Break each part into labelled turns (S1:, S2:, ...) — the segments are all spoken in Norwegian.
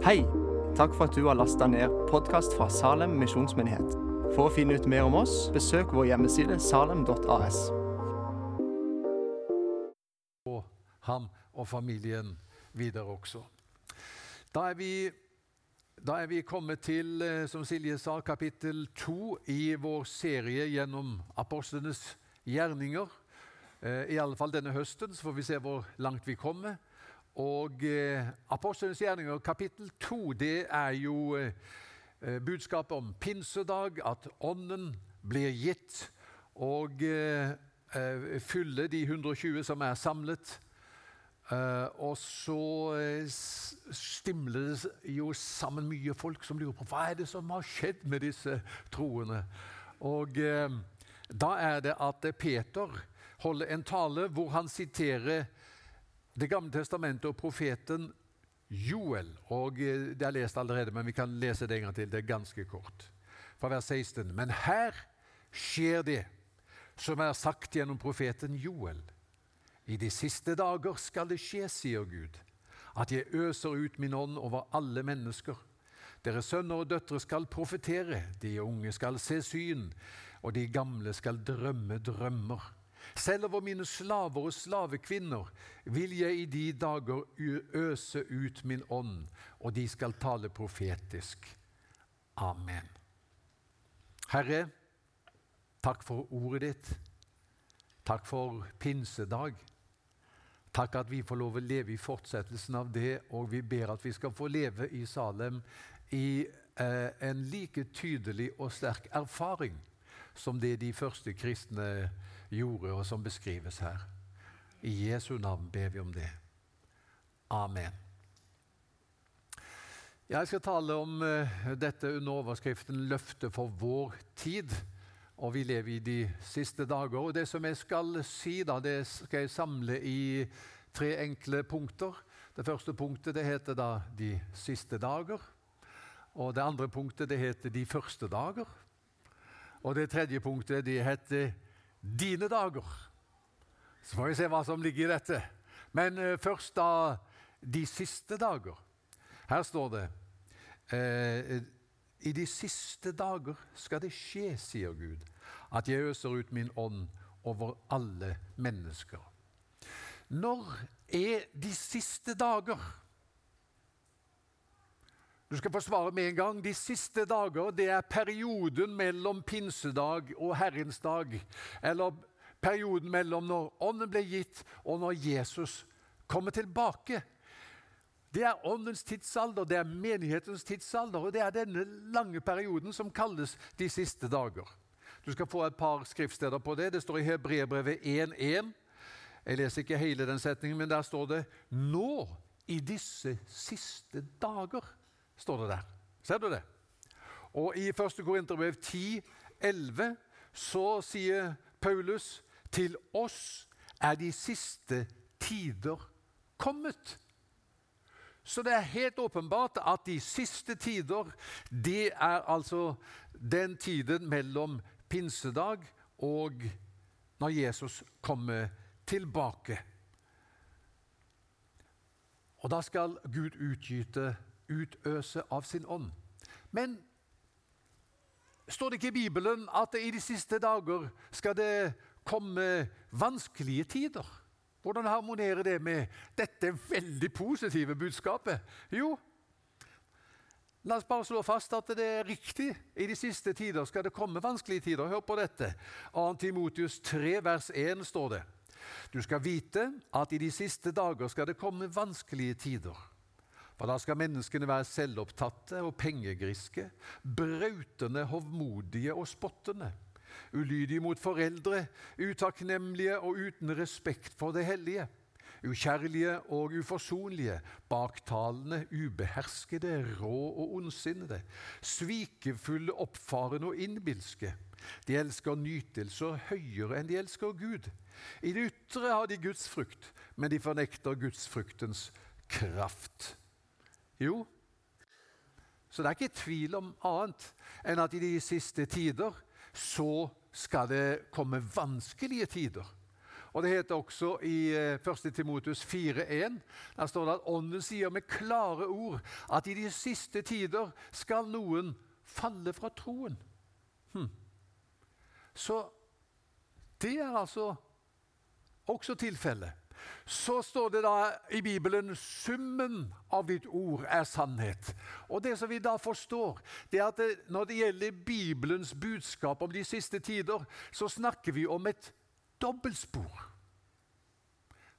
S1: Hei! Takk for at du har lasta ned podkast fra Salem misjonsmyndighet. For å finne ut mer om oss, besøk vår hjemmeside salem.as.
S2: og ham og familien videre også. Da er vi, da er vi kommet til, eh, som Silje sa, kapittel to i vår serie gjennom apostlenes gjerninger. Eh, I alle fall denne høsten, så får vi se hvor langt vi kommer. Og eh, Apostelens gjerninger kapittel to det er jo eh, eh, budskapet om pinsedag, at Ånden blir gitt, og eh, eh, fylle de 120 som er samlet. Eh, og så stimler det jo sammen mye folk som lurer på hva er det som har skjedd med disse troende. Og eh, da er det at Peter holder en tale hvor han siterer Det gamle testamentet og profeten Joel. Og eh, Det er lest allerede, men vi kan lese det en gang til. Det er ganske kort. Fra vers 16. Men her skjer det som er sagt gjennom profeten Joel. I de siste dager skal det skje, sier Gud, at jeg øser ut min ånd over alle mennesker. Deres sønner og døtre skal profetere, de unge skal se syn, og de gamle skal drømme drømmer. Selv over mine slaver og slavekvinner vil jeg i de dager øse ut min ånd, og de skal tale profetisk. Amen. Herre, takk for ordet ditt. Takk for pinsedag. Takk at vi får lov å leve i fortsettelsen av det, og vi ber at vi skal få leve i Salem i eh, en like tydelig og sterk erfaring som det de første kristne gjorde, og som beskrives her. I Jesu navn ber vi om det. Amen. Jeg skal tale om eh, dette under overskriften 'Løftet for vår tid'. Og vi lever i de siste dager. Og det som jeg skal si, da, det skal jeg samle i tre enkle punkter. Det første punktet det heter da 'De siste dager'. Og det andre punktet det heter 'De første dager'. Og det tredje punktet det heter 'Dine dager'. Så får vi se hva som ligger i dette. Men eh, først da 'De siste dager'. Her står det eh, i de siste dager skal det skje, sier Gud, at jeg øser ut min ånd over alle mennesker. Når er de siste dager? Du skal få svare med en gang. De siste dager det er perioden mellom pinsedag og Herrens dag. Eller perioden mellom når ånden ble gitt, og når Jesus kommer tilbake. Det er åndens tidsalder, det er menighetens tidsalder, og det er denne lange perioden som kalles de siste dager. Du skal få et par skriftsteder på det. Det står i Hebrebrevet 1.1. Jeg leser ikke hele den setningen, men der står det 'Nå, i disse siste dager', står det der. Ser du det? Og i 1. Korinterbrev 10.11 så sier Paulus 'Til oss er de siste tider kommet'. Så det er helt åpenbart at de siste tider, det er altså den tiden mellom pinsedag og når Jesus kommer tilbake. Og da skal Gud utgyte, utøse av sin ånd. Men står det ikke i Bibelen at i de siste dager skal det komme vanskelige tider? Hvordan harmonerer det med dette veldig positive budskapet? Jo, la oss bare slå fast at det er riktig. I de siste tider skal det komme vanskelige tider. Hør på dette. 2. Timotius 3, vers 1 står det. Du skal vite at i de siste dager skal det komme vanskelige tider. For da skal menneskene være selvopptatte og pengegriske, brautende, hovmodige og spottende ulydige mot foreldre, utakknemlige og uten respekt for det hellige, ukjærlige og uforsonlige, baktalende, ubeherskede, rå og ondsinnede, svikefulle, oppfarende og innbilske. De elsker nytelser høyere enn de elsker Gud. I det ytre har de Guds frukt, men de fornekter Guds fruktens kraft. Jo, så det er ikke tvil om annet enn at i de siste tider så skal det komme vanskelige tider. Og Det heter også i 1. Eh, Timotus 4,1 Der står det at Ånden sier med klare ord at i de siste tider skal noen falle fra troen. Hm. Så det er altså også tilfellet. Så står det da i Bibelen 'summen av ditt ord er sannhet'. Og Det som vi da forstår, det er at det, når det gjelder Bibelens budskap om de siste tider, så snakker vi om et dobbeltspor.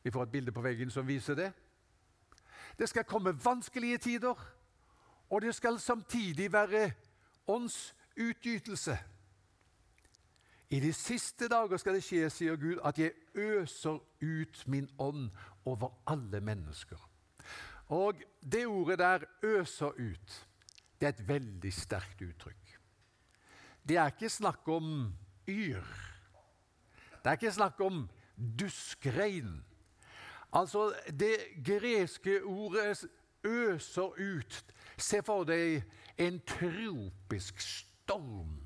S2: Vi får et bilde på veggen som viser det. Det skal komme vanskelige tider, og det skal samtidig være åndsutgytelse. I de siste dager skal det skje, sier Gud, at jeg øser ut min ånd over alle mennesker. Og det ordet der, 'øser ut', det er et veldig sterkt uttrykk. Det er ikke snakk om yr. Det er ikke snakk om duskregn. Altså, det greske ordet 'øser ut' Se for deg en tropisk storm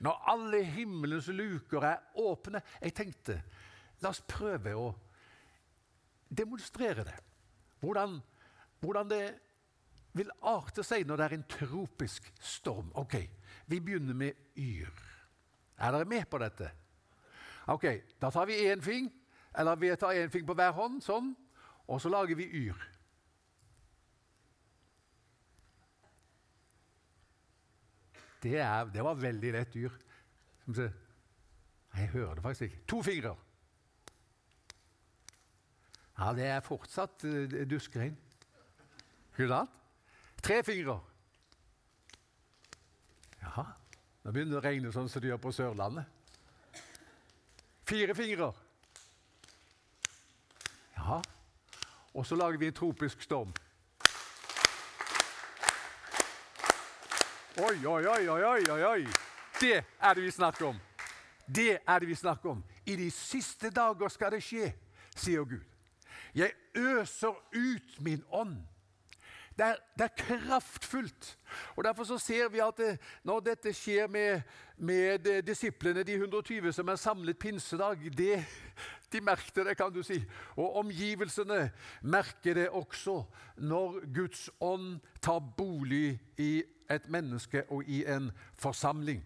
S2: når alle himmelens luker er åpne. Jeg tenkte la oss prøve å demonstrere det. Hvordan, hvordan det vil arte seg når det er en tropisk storm. Ok, Vi begynner med yr. Er dere med på dette? Ok, Da tar vi én fing, eller vi tar én fing på hver hånd, sånn, og så lager vi yr. Det, er, det var veldig lett dyr. Jeg hører det faktisk ikke. To fingre. Ja, det er fortsatt uh, duskrein. Ikke sant? Tre fingre. Jaha. Nå begynner det å regne sånn som det gjør på Sørlandet. Fire fingre. Ja. Og så lager vi en tropisk storm. Oi, oi, oi, oi, oi, oi! Det er det vi snakker om. Det er det vi snakker om. I de siste dager skal det skje, sier Gud. Jeg øser ut min ånd. Det er, det er kraftfullt. Og Derfor så ser vi at det, når dette skjer med, med disiplene, de 120 som er samlet pinsedag, det, de merker det, kan du si. Og omgivelsene merker det også når Guds ånd tar bolig i et menneske og i en forsamling.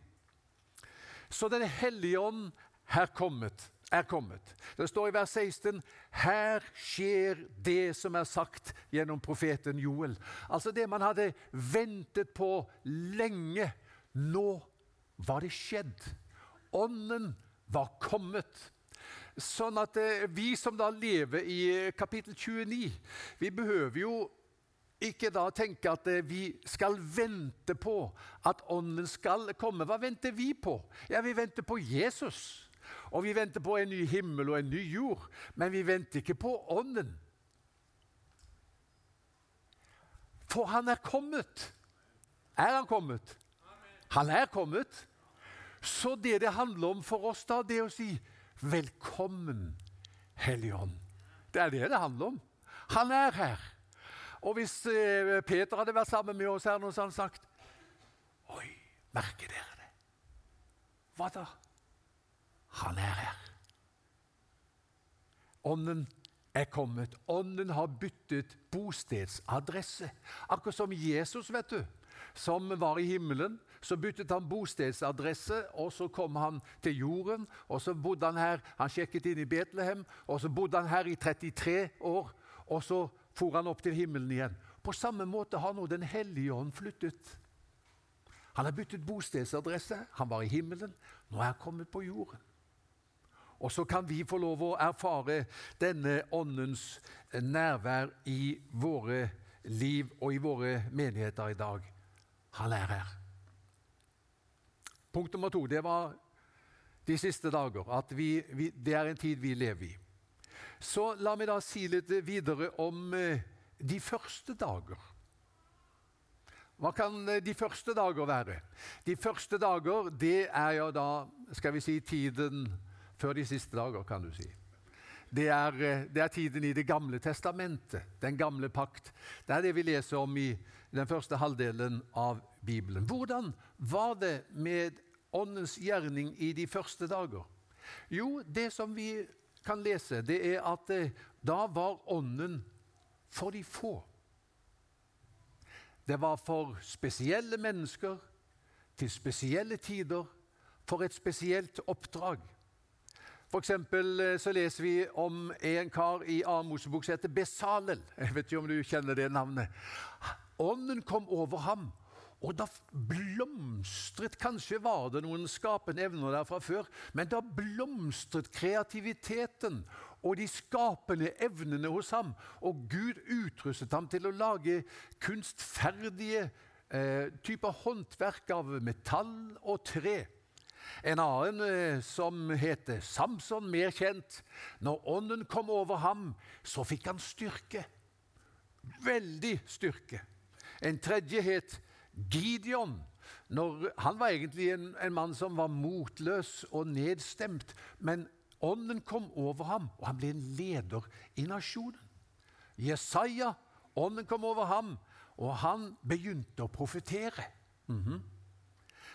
S2: Så Den hellige ånd her kommet, er kommet. Det står i vers 16 her skjer det som er sagt gjennom profeten Joel. Altså det man hadde ventet på lenge. Nå var det skjedd. Ånden var kommet. Sånn at eh, vi som da lever i kapittel 29, vi behøver jo ikke da tenke at eh, vi skal vente på at Ånden skal komme. Hva venter vi på? Ja, Vi venter på Jesus. Og vi venter på en ny himmel og en ny jord. Men vi venter ikke på Ånden. For han er kommet. Er han kommet? Han er kommet. Så det det handler om for oss, da, det å si 'Velkommen, Hellige Ånd'. Det er det det handler om. Han er her. Og hvis eh, Peter hadde vært sammen med oss her nå, så hadde han sagt Oi, merker dere det? Hva da? Han er her. Ånden er kommet. Ånden har byttet bostedsadresse. Akkurat som Jesus, vet du, som var i himmelen. Så byttet han bostedsadresse, og så kom han til jorden. og Så bodde han her. Han sjekket inn i Betlehem, og så bodde han her i 33 år. Og så for han opp til himmelen igjen. På samme måte har nå Den hellige ånd flyttet. Han har byttet bostedsadresse. Han var i himmelen. Nå er han kommet på jorden. Og så kan vi få lov å erfare denne åndens nærvær i våre liv og i våre menigheter i dag. Han er her. Punkt nummer to det var de siste dager. At vi, vi, det er en tid vi lever i. Så la meg da si litt videre om eh, de første dager. Hva kan eh, de første dager være? De første dager, det er jo da skal vi si, tiden før de siste dager, kan du si. Det er, eh, det er, tiden i Det gamle testamentet, den gamle pakt. Det er det vi leser om i den første halvdelen av Bibelen. Hvordan var det med Åndens gjerning i de første dager? Jo, det som vi kan lese, det er at eh, da var ånden for de få. Det var for spesielle mennesker, til spesielle tider, for et spesielt oppdrag. For eksempel eh, så leser vi om en kar i Mosebok som heter Besalel. Jeg vet ikke om du kjenner det navnet. Ånden kom over ham, og da blomstret Kanskje var det noen skapende evner der fra før, men da blomstret kreativiteten og de skapende evnene hos ham. Og Gud utrustet ham til å lage kunstferdige eh, typer håndverk av metall og tre. En annen eh, som heter Samson, mer kjent. Når ånden kom over ham, så fikk han styrke. Veldig styrke. En tredje het Gideon. Når, han var egentlig en, en, mann som var motløs og nedstemt, men ånden kom over ham, og han ble en leder i nasjonen. Jesaja, ånden kom over ham, og han begynte å profetere. Mm -hmm.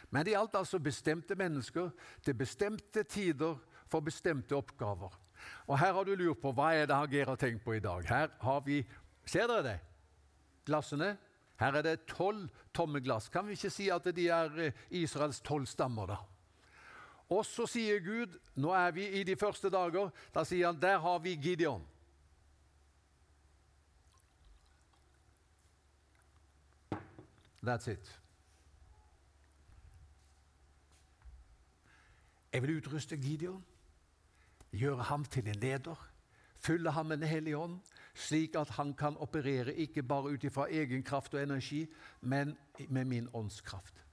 S2: Men det gjaldt altså bestemte mennesker til bestemte tider for bestemte oppgaver. Og her har du lurt på hva er det Hager har tenkt på i dag. Her har vi Ser dere det? Glassene? Her er det tolv tomme glass. Kan vi ikke si at de er eh, Israels tolv stammer, da? Og så sier Gud, nå er vi i de første dager, da sier han der har vi Gideon. That's it. Jeg vil utruste Gideon, gjøre ham til en leder, fylle ham med Den hellige ånd, slik at han kan operere ikke bare ut ifra egen kraft og energi, men med min åndskraft.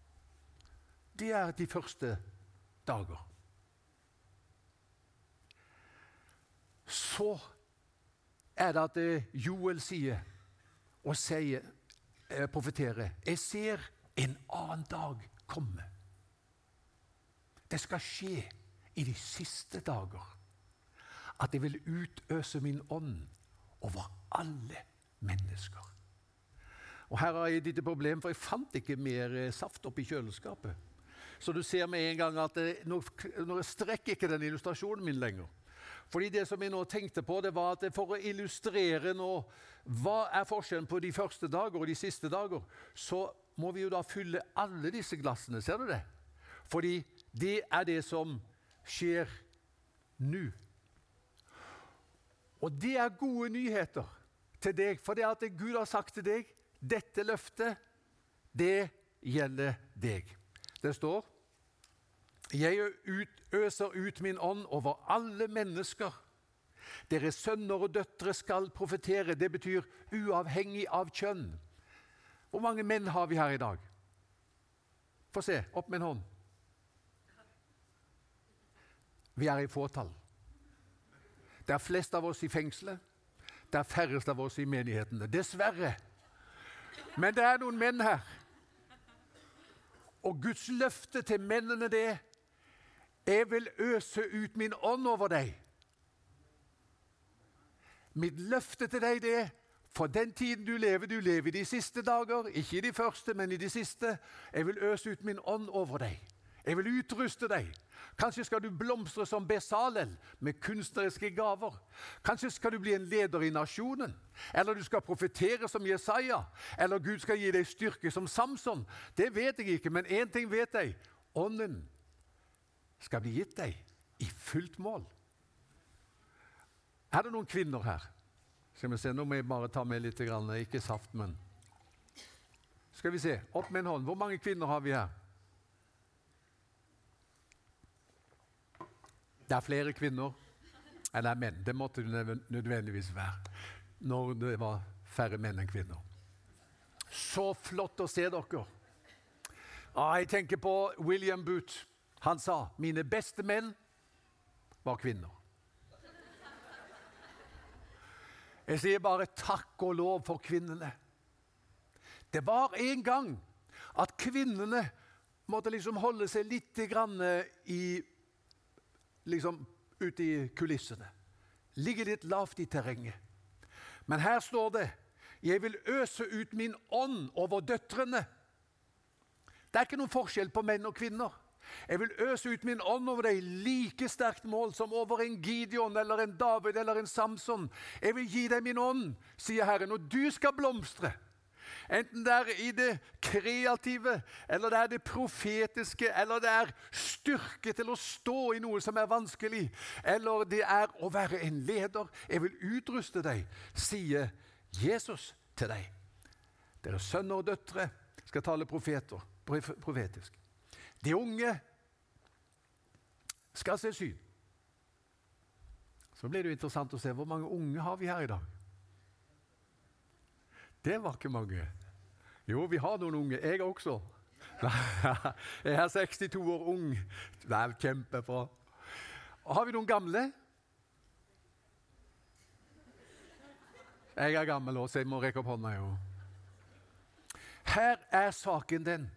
S2: Det er de første dager. Så er det at eh, Joel sier og sier, eh, profeterer Jeg ser en annen dag komme. Det skal skje i de siste dager at jeg vil utøse min ånd over alle mennesker. Og Her har jeg lite problem, for jeg fant ikke mer eh, saft oppi kjøleskapet. Så du ser med en gang at det, nå, nå strekker ikke den illustrasjonen min lenger. Fordi det som jeg nå tenkte på, det var at for å illustrere nå hva er forskjellen på de første dager og de siste dager, så må vi jo da fylle alle disse glassene. Ser du det? Fordi det er det som skjer nå. Og det er gode nyheter til deg, for det at Gud har sagt til deg dette løftet, det gjelder deg. Det står Jeg øser ut min ånd over alle mennesker. Deres sønner og døtre skal profetere. Det betyr uavhengig av kjønn. Hvor mange menn har vi her i dag? Få se. Opp med en hånd. Vi er i fåtall. Det er flest av oss i fengselet. Det er færrest av oss i menighetene. Dessverre. Men det er noen menn her. Og Guds løfte til mennene det Jeg vil øse ut min ånd over deg. Mitt løfte til deg det er for den tiden du lever, du lever i de siste dager, ikke i de første, men i de siste. Jeg vil øse ut min ånd over deg. Jeg vil utruste deg. Kanskje skal du blomstre som Besalel med kunstneriske gaver. Kanskje skal du bli en leder i nasjonen. Eller du skal profetere som Jesaja. Eller Gud skal gi deg styrke som Samson. Det vet jeg ikke, men én ting vet jeg. Ånden skal bli gitt deg i fullt mål. Er det noen kvinner her? Skal vi se, Nå må jeg bare ta med litt. Ikke saft, men Skal vi se. Opp med en hånd. Hvor mange kvinner har vi her? Det er flere kvinner enn det er menn. Det måtte det nødvendigvis være når det var færre menn enn kvinner. Så flott å se dere. Ah, jeg tenker på William Booth. Han sa 'mine beste menn var kvinner'. Jeg sier bare takk og lov for kvinnene. Det var en gang at kvinnene måtte liksom holde seg litt i liksom ute i kulissene. Ligger litt lavt i terrenget. Men her står det 'Jeg vil øse ut min ånd over døtrene'. Det er ikke noen forskjell på menn og kvinner. Jeg vil øse ut min ånd over deg like sterkt mål som over en Gideon eller en David eller en Samson. Jeg vil gi deg min ånd, sier Herren, og du skal blomstre. Enten det er i det kreative, eller det er det profetiske, eller det er styrke til å stå i noe som er vanskelig, eller det er å være en leder. Jeg vil utruste deg, sier Jesus til deg. Dere sønner og døtre skal tale profeter, profetisk. De unge skal se syn. Så blir det jo interessant å se hvor mange unge har vi her i dag. Det var ikke mange. Jo, vi har noen unge. Jeg også. Jeg er 62 år ung. Det er kjempebra. Har vi noen gamle? Jeg er gammel òg, så jeg må rekke opp hånda. Jo. Her er saken den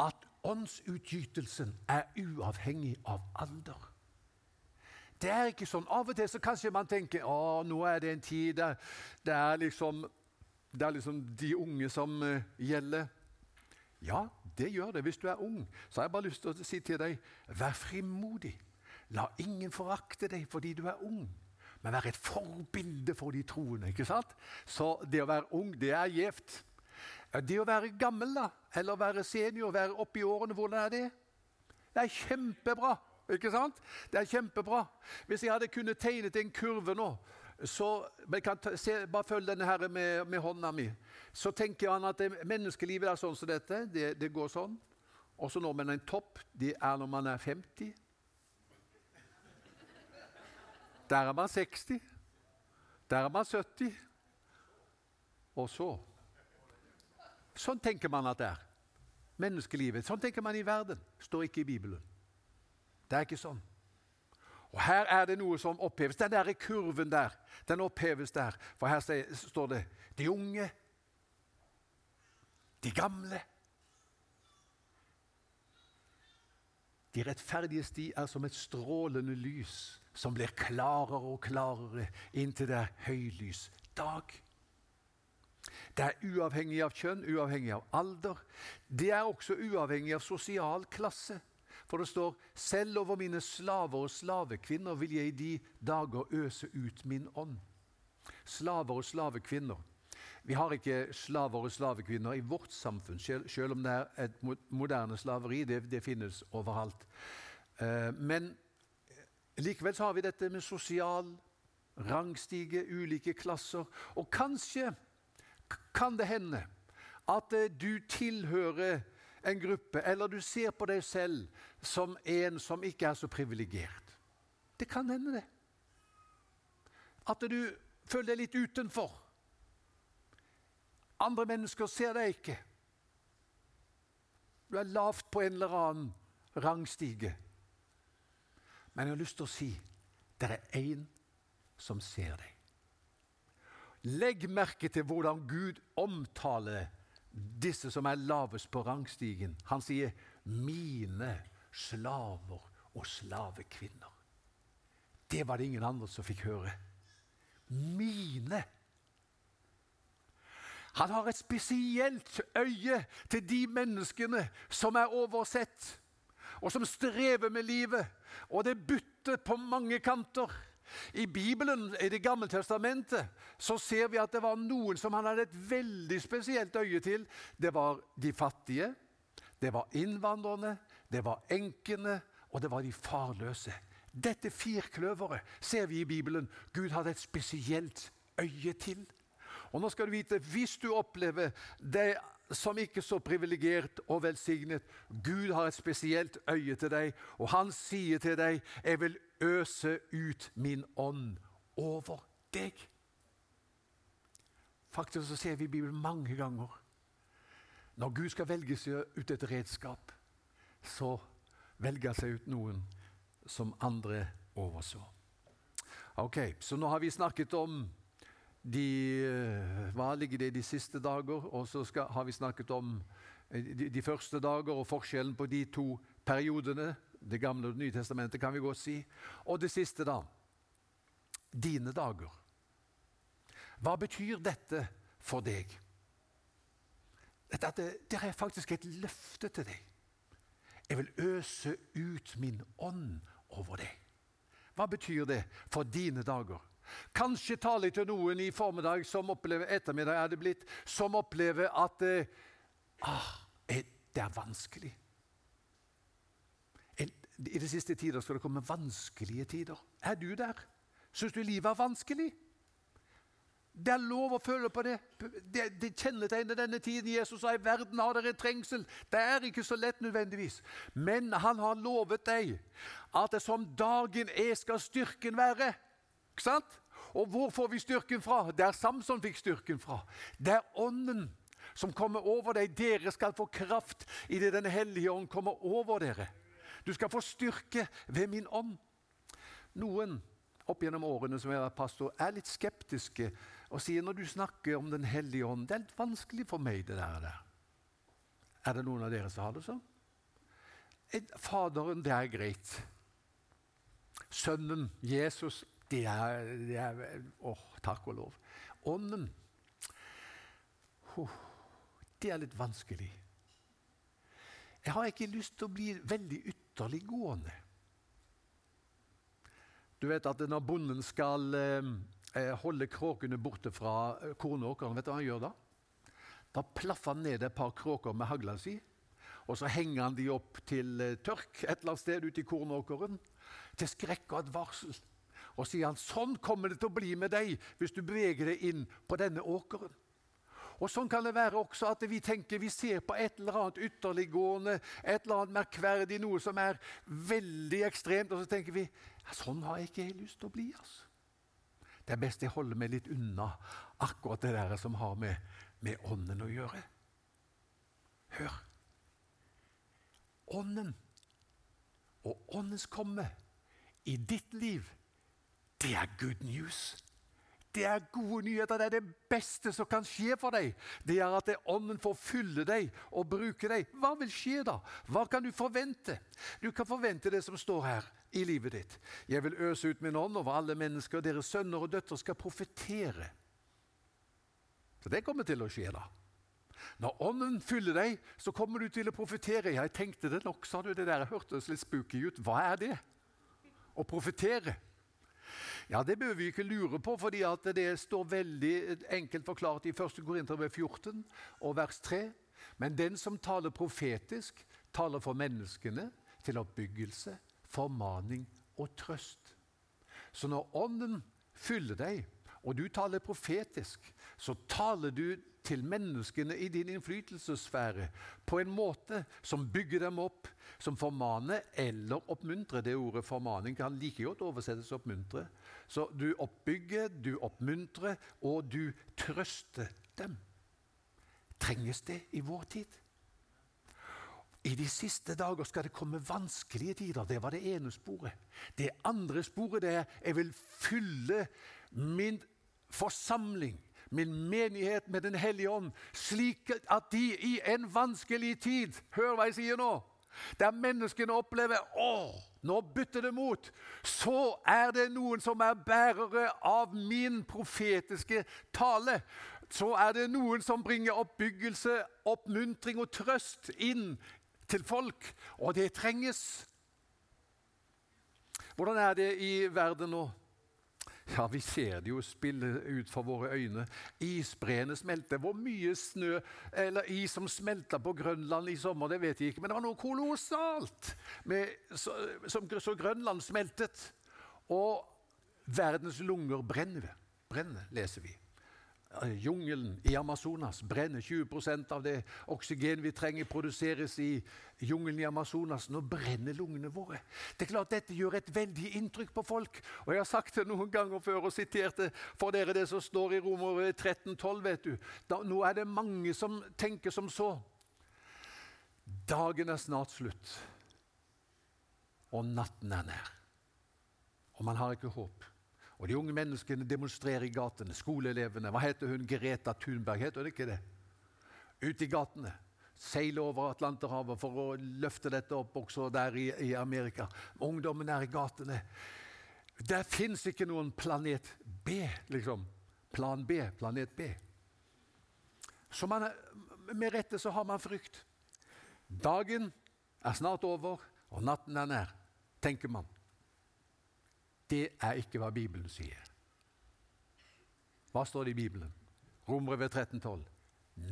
S2: at åndsutgytelsen er uavhengig av alder. Det er ikke sånn. Av og til så kanskje man tenker å, nå er det en tid der det er liksom det er liksom de unge som uh, gjelder. Ja, det gjør det hvis du er ung. Så har jeg bare lyst til å si til deg vær frimodig. La ingen forakte deg fordi du er ung, men vær et forbilde for de troende. ikke sant? Så det å være ung, det er gjevt. Det å være gammel, da, eller være senior, være oppi årene, hvordan er det? Det er kjempebra. ikke sant? Det er kjempebra. Hvis jeg hadde kunnet tegnet en kurve nå så men kan ta, se, Bare følg denne her med, med, hånda mi. Så tenker han at det, menneskelivet er sånn som dette. Det, det går sånn. Og så når man en topp. Det er når man er 50. Der er man 60. Der er man 70. Og så Sånn tenker man at det er. Menneskelivet. Sånn tenker man i verden. Står ikke i Bibelen. Det er ikke sånn. Og Her er det noe som oppheves. Den der kurven der, den oppheves der. For her står det de unge, de gamle. De rettferdige sti er som et strålende lys som blir klarere og klarere inntil det er høylys dag. Det er uavhengig av kjønn, uavhengig av alder. Det er også uavhengig av sosial klasse. For det står selv over mine slaver og slavekvinner vil jeg i de dager øse ut min ånd. Slaver og slavekvinner. Vi har ikke slaver og slavekvinner i vårt samfunn, selv om det er et moderne slaveri. Det, det finnes overalt. Eh, men likevel har vi dette med sosial rangstige, ulike klasser. Og kanskje kan det hende at eh, du tilhører en gruppe, eller du ser på deg selv som en som ikke er så privilegert. Det kan hende, det. At du føler deg litt utenfor. Andre mennesker ser deg ikke. Du er lavt på en eller annen rangstige. Men jeg har lyst til å si det er én som ser deg. Legg merke til hvordan Gud omtaler disse som er lavest på rangstigen. Han sier 'mine slaver og slavekvinner'. Det var det ingen andre som fikk høre. Mine. Han har et spesielt øye til de menneskene som er oversett, og som strever med livet, og det butter på mange kanter. I Bibelen, i Det gamle testamentet, så ser vi at det var noen som han hadde et veldig spesielt øye til. Det var de fattige, det var innvandrerne, det var enkene, og det var de farløse. Dette firkløveret ser vi i Bibelen Gud hadde et spesielt øye til. Og nå skal du vite, Hvis du opplever det som ikke så privilegert og velsignet Gud har et spesielt øye til deg, og han sier til deg 'Jeg vil øse ut min ånd over deg'. Faktisk så ser vi i Bibelen mange ganger når Gud skal velge seg ut et redskap, så velger han seg ut noen som andre overså. Ok, Så nå har vi snakket om de, eh, hva ligger det i de siste dager, og så skal, har vi snakket om eh, de, de, første dager og forskjellen på de to periodene. Det gamle og Det nye testamentet, kan vi godt si. Og det siste, da. Dine dager. Hva betyr dette for deg? Dette, det er faktisk et løfte til deg. Jeg vil øse ut min ånd over deg. Hva betyr det for dine dager? Kanskje tale til noen i formiddag som opplever ettermiddag er det blitt, som opplever at eh, ah, det er vanskelig. I de siste tider skal det komme vanskelige tider. Er du der? Syns du livet er vanskelig? Det er lov å føle på det. Det, det kjennetegner denne tiden. Jesus sa i verden har dere trengsel. Det er ikke så lett nødvendigvis. Men han har lovet deg at det som dagen er, skal styrken være. Ikke sant? Og hvor får vi styrken fra? Der Samson fikk styrken fra. Det er Ånden som kommer over deg. Dere skal få kraft idet Den hellige ånd kommer over dere. Du skal få styrke ved min ånd. Noen opp gjennom årene som jeg har vært pastor, er litt skeptiske og sier når du snakker om Den hellige ånd Det er litt vanskelig for meg, det der. Er det noen av dere som har det sånn? Faderen, det er greit. Sønnen, Jesus, det er, det er Åh, takk og lov. Ånden Det er litt vanskelig. Jeg har ikke lyst til å bli veldig ytterliggående. Du vet at når bonden skal eh, holde kråkene borte fra eh, kornåkeren, vet du hva han gjør da? Da plaffer han ned et par kråker med hagla si. Og så henger han de opp til eh, tørk et eller annet sted ute i kornåkeren. Til skrekk og advarsel. Og sier han sånn kommer det til å bli med deg hvis du beveger deg inn på denne åkeren. Og Sånn kan det være også at vi tenker vi ser på et eller annet ytterliggående, et eller annet merkverdig, noe som er veldig ekstremt, og så tenker vi Sånn har jeg ikke lyst til å bli. altså. Det er best jeg holder meg litt unna akkurat det der som har med, med ånden å gjøre. Hør. Ånden og åndens komme i ditt liv, det er good news. Det er gode nyheter. Det er det beste som kan skje for deg. Det er at Ånden får fylle deg og bruke deg. Hva vil skje da? Hva kan du forvente? Du kan forvente det som står her i livet ditt. Jeg vil øse ut min ånd over alle mennesker. og Deres sønner og døtre skal profetere. Så det kommer til å skje, da. Når Ånden fyller deg, så kommer du til å profetere. Jeg tenkte det nok, sa du. Det der hørtes litt spooky ut. Hva er det? Å profetere? Ja, Det bør vi ikke lure på, fordi det står veldig enkelt forklart i 1. Korinterbrev 14 og vers 3. Men den som taler profetisk, taler for menneskene til oppbyggelse, formaning og trøst. Så når Ånden fyller deg, og du taler profetisk, så taler du til menneskene i din innflytelsessfære på en måte som bygger dem opp, som formaner eller oppmuntrer. Det ordet 'formaning' kan like godt oversettes 'oppmuntre'. Så du oppbygger, du oppmuntrer, og du trøster dem. Trenges det i vår tid? I de siste dager skal det komme vanskelige tider. Det var det ene sporet. Det andre sporet er jeg vil fylle min forsamling min menighet med Den hellige ånd, slik at de i en vanskelig tid Hør hva jeg sier nå! Der menneskene opplever å, nå bytter det mot. Så er det noen som er bærere av min profetiske tale. Så er det noen som bringer oppbyggelse, oppmuntring og trøst inn til folk. Og det trenges. Hvordan er det i verden nå? Ja, vi ser det jo spille ut for våre øyne. Isbreene smelter. Hvor mye snø eller is som smelta på Grønland i sommer, det vet jeg ikke. Men det var noe kolossalt med, så, som, så Grønland smeltet. Og verdens lunger brenner, brenner leser vi. Jungelen i Amazonas brenner. 20% av det oksygen vi trenger, produseres i jungelen i Amazonas. Nå brenner lungene våre. Det er klart Dette gjør et veldig inntrykk på folk. Og Jeg har sagt det noen ganger før og siterte for dere det som står i Romer 13,12. vet du. Da, nå er det mange som tenker som så. Dagen er snart slutt, og natten er nær. Og man har ikke håp. Og de unge menneskene demonstrerer i gatene. Skoleelevene. Hva heter hun? Greta Thunberg, heter hun ikke det? Ute i gatene. Seile over Atlanterhavet for å løfte dette opp også der i, i Amerika. Ungdommen er i gatene. Der fins ikke noen planet B, liksom. Plan B, planet B. Så man, med rette så har man frykt. Dagen er snart over, og natten er nær, tenker man. Det er ikke hva Bibelen sier. Hva står det i Bibelen? Rombrevet 13,12.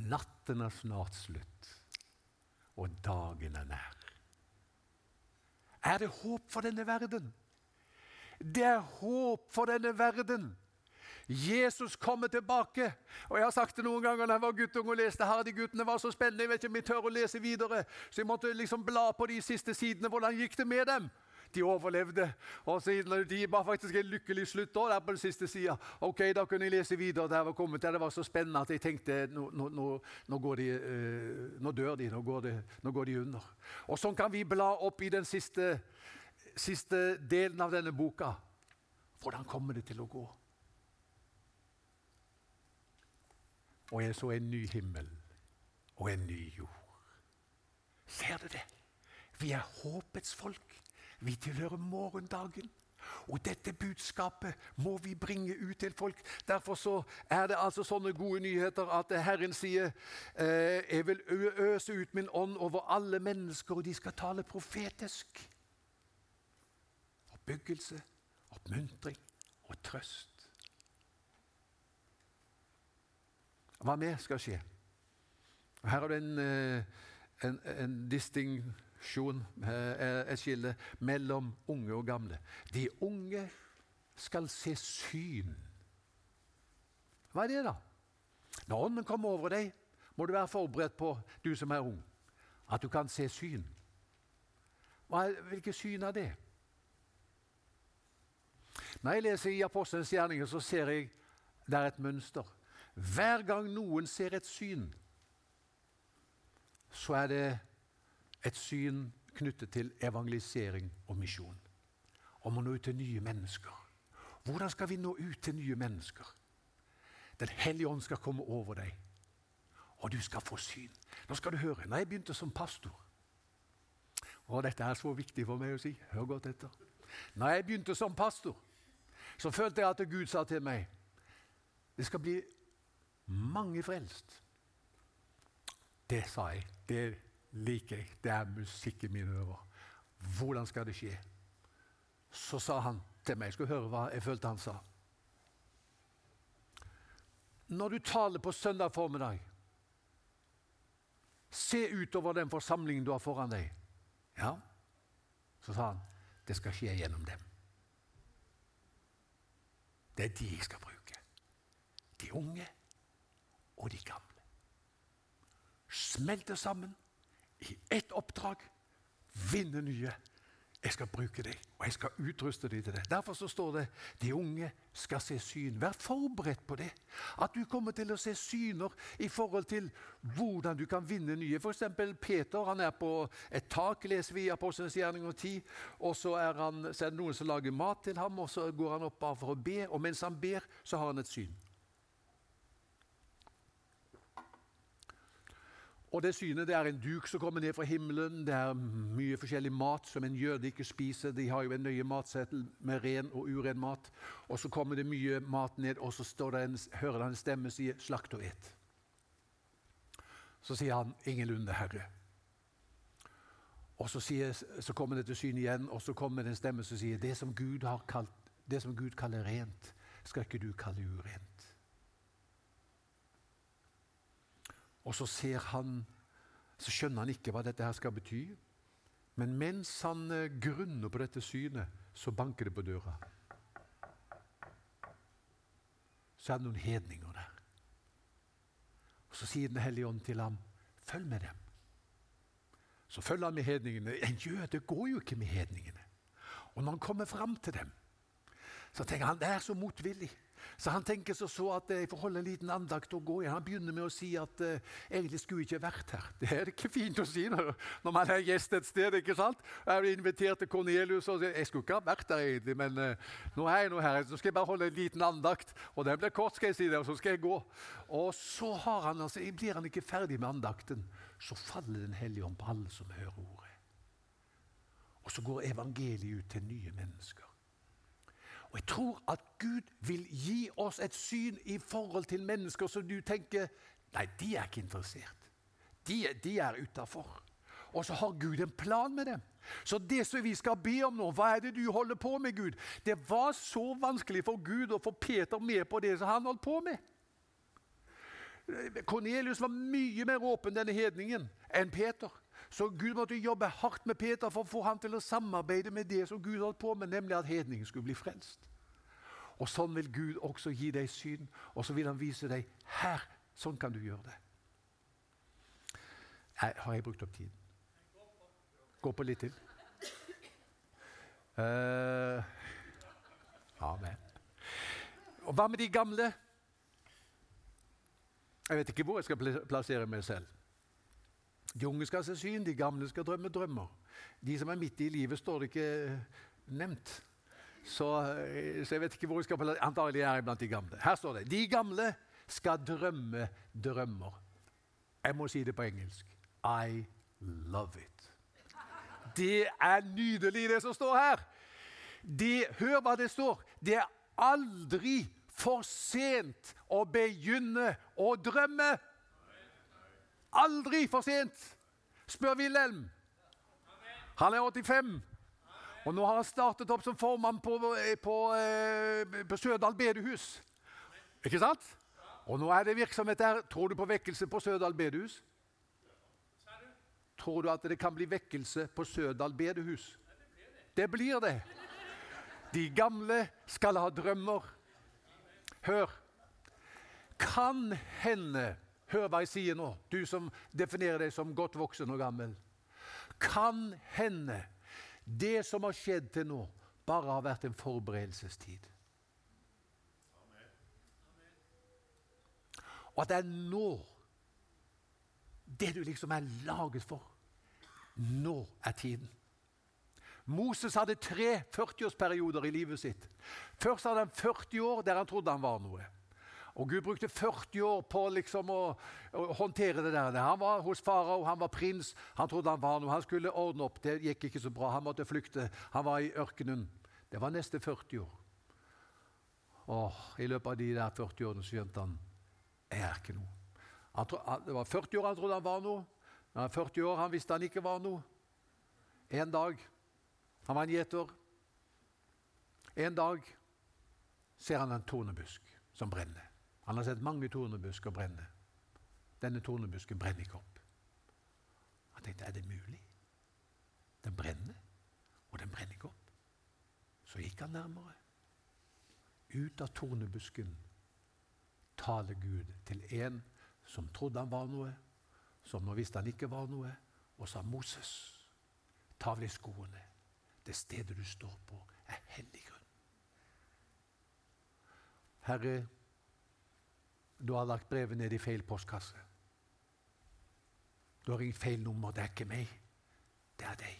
S2: Natten er snart slutt, og dagen er nær. Er det håp for denne verden? Det er håp for denne verden. Jesus kommer tilbake. Og Jeg har sagt det noen ganger da jeg var guttung og leste her. De guttene var så spennende. Jeg vet ikke om jeg tør å lese videre. Så jeg måtte liksom bla på de siste sidene. Hvordan gikk det med dem? De overlevde. Og så de var faktisk en lykkelig slutt der på den siste sida. Ok, da kunne jeg lese videre. Det var kommet, det var så spennende at jeg tenkte nå, nå, nå, de, uh, nå dør de, nå går, de, nå går de under. Og sånn kan vi bla opp i den siste, siste delen av denne boka. Hvordan kommer det til å gå? Og jeg så en ny himmel og en ny jord. Ser du det? Vi er håpets folk. Vi tilhører morgendagen. Og dette budskapet må vi bringe ut til folk. Derfor så er det altså sånne gode nyheter at Herren sier eh, Jeg vil øse ut min ånd over alle mennesker, og de skal tale profetisk. Oppbyggelse, oppmuntring og trøst. Hva mer skal skje? Her er det en, en, en, en distinksjon, er et skille, mellom unge og gamle. De unge skal se syn. Hva er det, da? Når ånden kommer over deg, må du være forberedt på, du som er ung, at du kan se syn. Hvilke syn er det? Når jeg leser i Apostelens gjerninger, så ser jeg det er et mønster. Hver gang noen ser et syn, så er det et syn knyttet til evangelisering og misjon. Om å nå ut til nye mennesker. Hvordan skal vi nå ut til nye mennesker? Den hellige ånd skal komme over deg, og du skal få syn. Nå skal du høre. Når jeg begynte som pastor Og dette er så viktig for meg å si. Hør godt etter. Når jeg begynte som pastor, så følte jeg at Gud sa til meg det skal bli mange frelst. Det sa jeg. Det liker jeg. Det er musikk i mine ører. Hvordan skal det skje? Så sa han til meg Jeg skulle høre hva jeg følte han sa. Når du taler på søndag formiddag, se utover den forsamlingen du har foran deg. Ja, så sa han det skal skje gjennom dem. Det er de jeg skal bruke. De unge og de gamle. Smelter sammen i ett oppdrag. Vinne nye. Jeg skal bruke deg, og jeg skal utruste deg til det. Derfor så står det de unge skal se syn. Vær forberedt på det. At du kommer til å se syner i forhold til hvordan du kan vinne nye. F.eks. Peter han er på et tak, leser vi i Apostelens gjerning og tid. Og så er, han, så er det noen som lager mat til ham, og så går han opp bare for å be. Og mens han ber, så har han et syn. Og Det synet det er en duk som kommer ned fra himmelen. Det er mye forskjellig mat som en jøde ikke spiser. De har jo en nøye matsettel med ren og uren mat. Og Så kommer det mye mat ned, og så en, hører han en stemme si 'slakt og et'. Så sier han 'ingenlunde, Herre'. Og så, sier, så kommer det til syne igjen, og så kommer det en stemme som sier 'det som Gud, kalt, det som Gud kaller rent, skal ikke du kalle urent'. Og så ser han Så skjønner han ikke hva dette her skal bety. Men mens han eh, grunner på dette synet, så banker det på døra. Så er det noen hedninger der. Og Så sier Den hellige ånd til ham, 'Følg med dem.' Så følger han med hedningene. En jøde går jo ikke med hedningene. Og når han kommer fram til dem, så tenker han det er så motvillig. Så han tenker så, så at jeg får holde en liten andakt og gå igjen. Han begynner med å si at eh, egentlig skulle jeg ikke vært her. Det er ikke fint å si når, når man er gjest et sted. ikke sant? Jeg blir invitert til Kornelius og jeg skulle ikke ha vært der egentlig, men eh, nå er jeg nå her. Så skal jeg bare holde en liten andakt. Og den blir kort, skal jeg si det, og så skal jeg gå. Og så han, altså, blir han ikke ferdig med andakten. Så faller Den hellige ånd på alle som hører ordet. Og så går evangeliet ut til nye mennesker. Og Jeg tror at Gud vil gi oss et syn i forhold til mennesker som du tenker Nei, de er ikke interessert. De, de er utafor. Og så har Gud en plan med det. Så det som vi skal be om nå, hva er det du holder på med, Gud? Det var så vanskelig for Gud å få Peter med på det som han holdt på med. Kornelius var mye mer åpen denne hedningen enn Peter. Så Gud måtte jobbe hardt med Peter for å få ham til å samarbeide med det som Gud holdt på med, nemlig at hedningen skulle bli frelst. Og Sånn vil Gud også gi deg syn, og så vil han vise deg her. Sånn kan du gjøre det. Nei, har jeg brukt opp tiden? Gå på litt til. Uh, amen. Og hva med de gamle? Jeg vet ikke hvor jeg skal plassere meg selv. De unge skal se syn, de gamle skal drømme drømmer. De som er midt i livet, står det ikke nevnt. Så, eh, så jeg vet ikke hvor jeg skal på Antagelig er jeg blant de gamle. Her står det de gamle skal drømme drømmer. Jeg må si det på engelsk. I love it. Det er nydelig, det som står her. Det, hør hva det står. Det er aldri for sent å begynne å drømme. Aldri for sent, spør Wilhelm. Han er 85. Og nå har han startet opp som formann på, på, eh, på Sørdal bedehus. Ikke sant? Og nå er det virksomhet der. Tror du på vekkelse på Sørdal bedehus? Tror du at det kan bli vekkelse på Sørdal bedehus? Det blir det. De gamle skal ha drømmer. Hør. Kan hende Hør hva jeg sier nå, du som definerer deg som godt voksen og gammel. Kan hende det som har skjedd til nå, bare har vært en forberedelsestid. Og at det er nå det du liksom er laget for. Nå er tiden. Moses hadde tre 40-årsperioder i livet sitt. Først hadde han 40 år der han trodde han var noe. Og Gud brukte 40 år på liksom å, å, håndtere det der. Han var hos farao, han var prins, han trodde han var noe. Han skulle ordne opp, det gikk ikke så bra. Han måtte flykte. Han var i ørkenen. Det var neste 40 år. Og I løpet av de der 40 årene skjønte han jeg er ikke noe. Han, det var 40 år han trodde han var noe. Men 40 år han visste han ikke var noe. En dag han var en gjeter. En dag ser han en tornebusk som brenner. Han har sett mange tornebusker brenne. Denne tornebusken brenner ikke opp. Han tenkte er det mulig? Den brenner, og den brenner ikke opp. Så gikk han nærmere. Ut av tornebusken taler Gud til en som trodde han var noe, som nå visste han ikke var noe, og sa Moses, ta av deg skoene. Det stedet du står på, er hellig grunn. Herre, du har lagt brevet ned i feil postkasse. Du har ringt feil nummer. Det er ikke meg. Det er deg.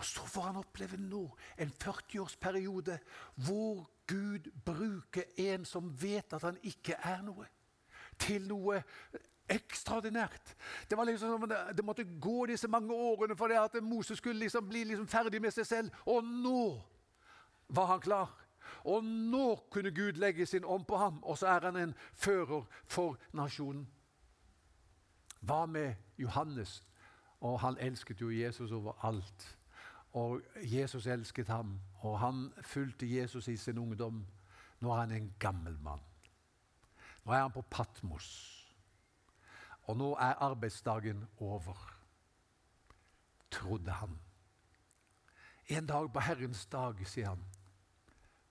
S2: Og så får han oppleve nå en 40-årsperiode hvor Gud bruker en som vet at han ikke er noe, til noe ekstraordinært. Det, var liksom, det måtte gå disse mange årene for det at Moses skulle liksom bli liksom ferdig med seg selv. Og nå var han klar. Og nå kunne Gud legge sin ånd på ham, og så er han en fører for nasjonen. Hva med Johannes? Og han elsket jo Jesus over alt. Og Jesus elsket ham, og han fulgte Jesus i sin ungdom. Nå er han en gammel mann. Nå er han på Patmos. Og nå er arbeidsdagen over, trodde han. En dag på Herrens dag, sier han,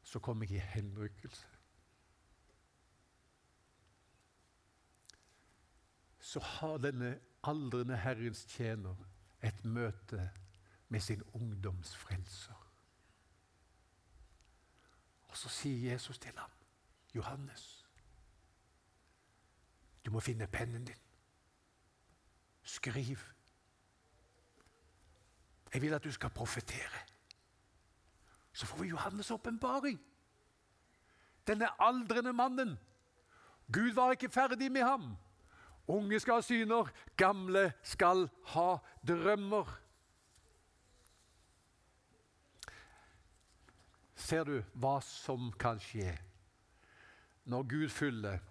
S2: så kom jeg i henrykkelse. Så har denne aldrende Herrens tjener et møte med sin ungdoms frelser. Og så sier Jesus til ham, 'Johannes, du må finne pennen din. Skriv. Jeg vil at du skal profetere.' Så får vi Johannes' åpenbaring. Denne aldrende mannen. Gud var ikke ferdig med ham. Unge skal ha syner, gamle skal ha drømmer. Ser du hva som kan skje når Gud fyller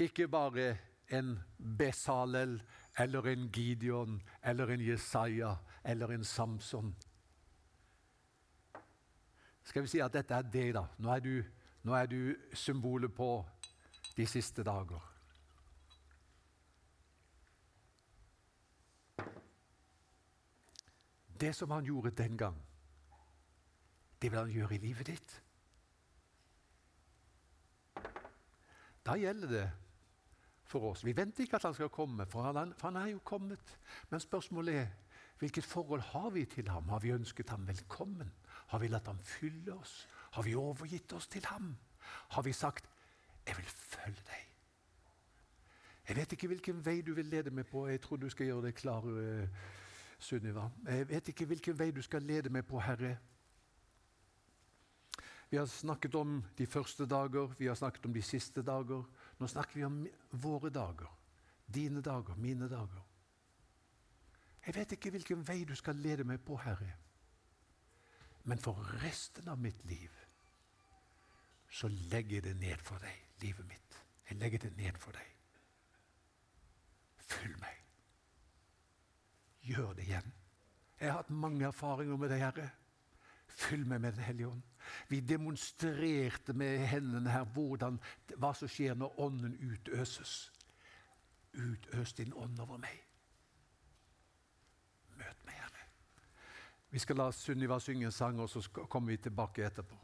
S2: ikke bare en Besalel eller en Gideon eller en Jesaja eller en Samson. Skal vi si at dette er deg, da? Nå er du, nå er du symbolet på de siste dager. Det som han gjorde den gang, det vil han gjøre i livet ditt. Da gjelder det for oss. Vi venter ikke at han skal komme, for han, for han er jo kommet. Men spørsmålet er hvilket forhold har vi til ham? Har vi ønsket ham velkommen? Har vi latt ham fylle oss? Har vi overgitt oss til ham? Har vi sagt 'Jeg vil følge deg'? Jeg vet ikke hvilken vei du vil lede meg på. Jeg tror du skal gjøre det klar, uh, Sunniva. Jeg vet ikke hvilken vei du skal lede meg på, Herre. Vi har snakket om de første dager, vi har snakket om de siste dager. Nå snakker vi om våre dager. Dine dager, mine dager. Jeg vet ikke hvilken vei du skal lede meg på, Herre. Men for resten av mitt liv så legger jeg det ned for deg, livet mitt. Jeg legger det ned for deg. Fyll meg. Gjør det igjen. Jeg har hatt mange erfaringer med deg, Herre. Fyll meg med Den hellige ånd. Vi demonstrerte med hendene her hvordan, hva som skjer når Ånden utøses. Utøs din ånd over meg. Møt meg, Herre. Vi skal la Sunniva synge en sang, og så kommer vi tilbake etterpå.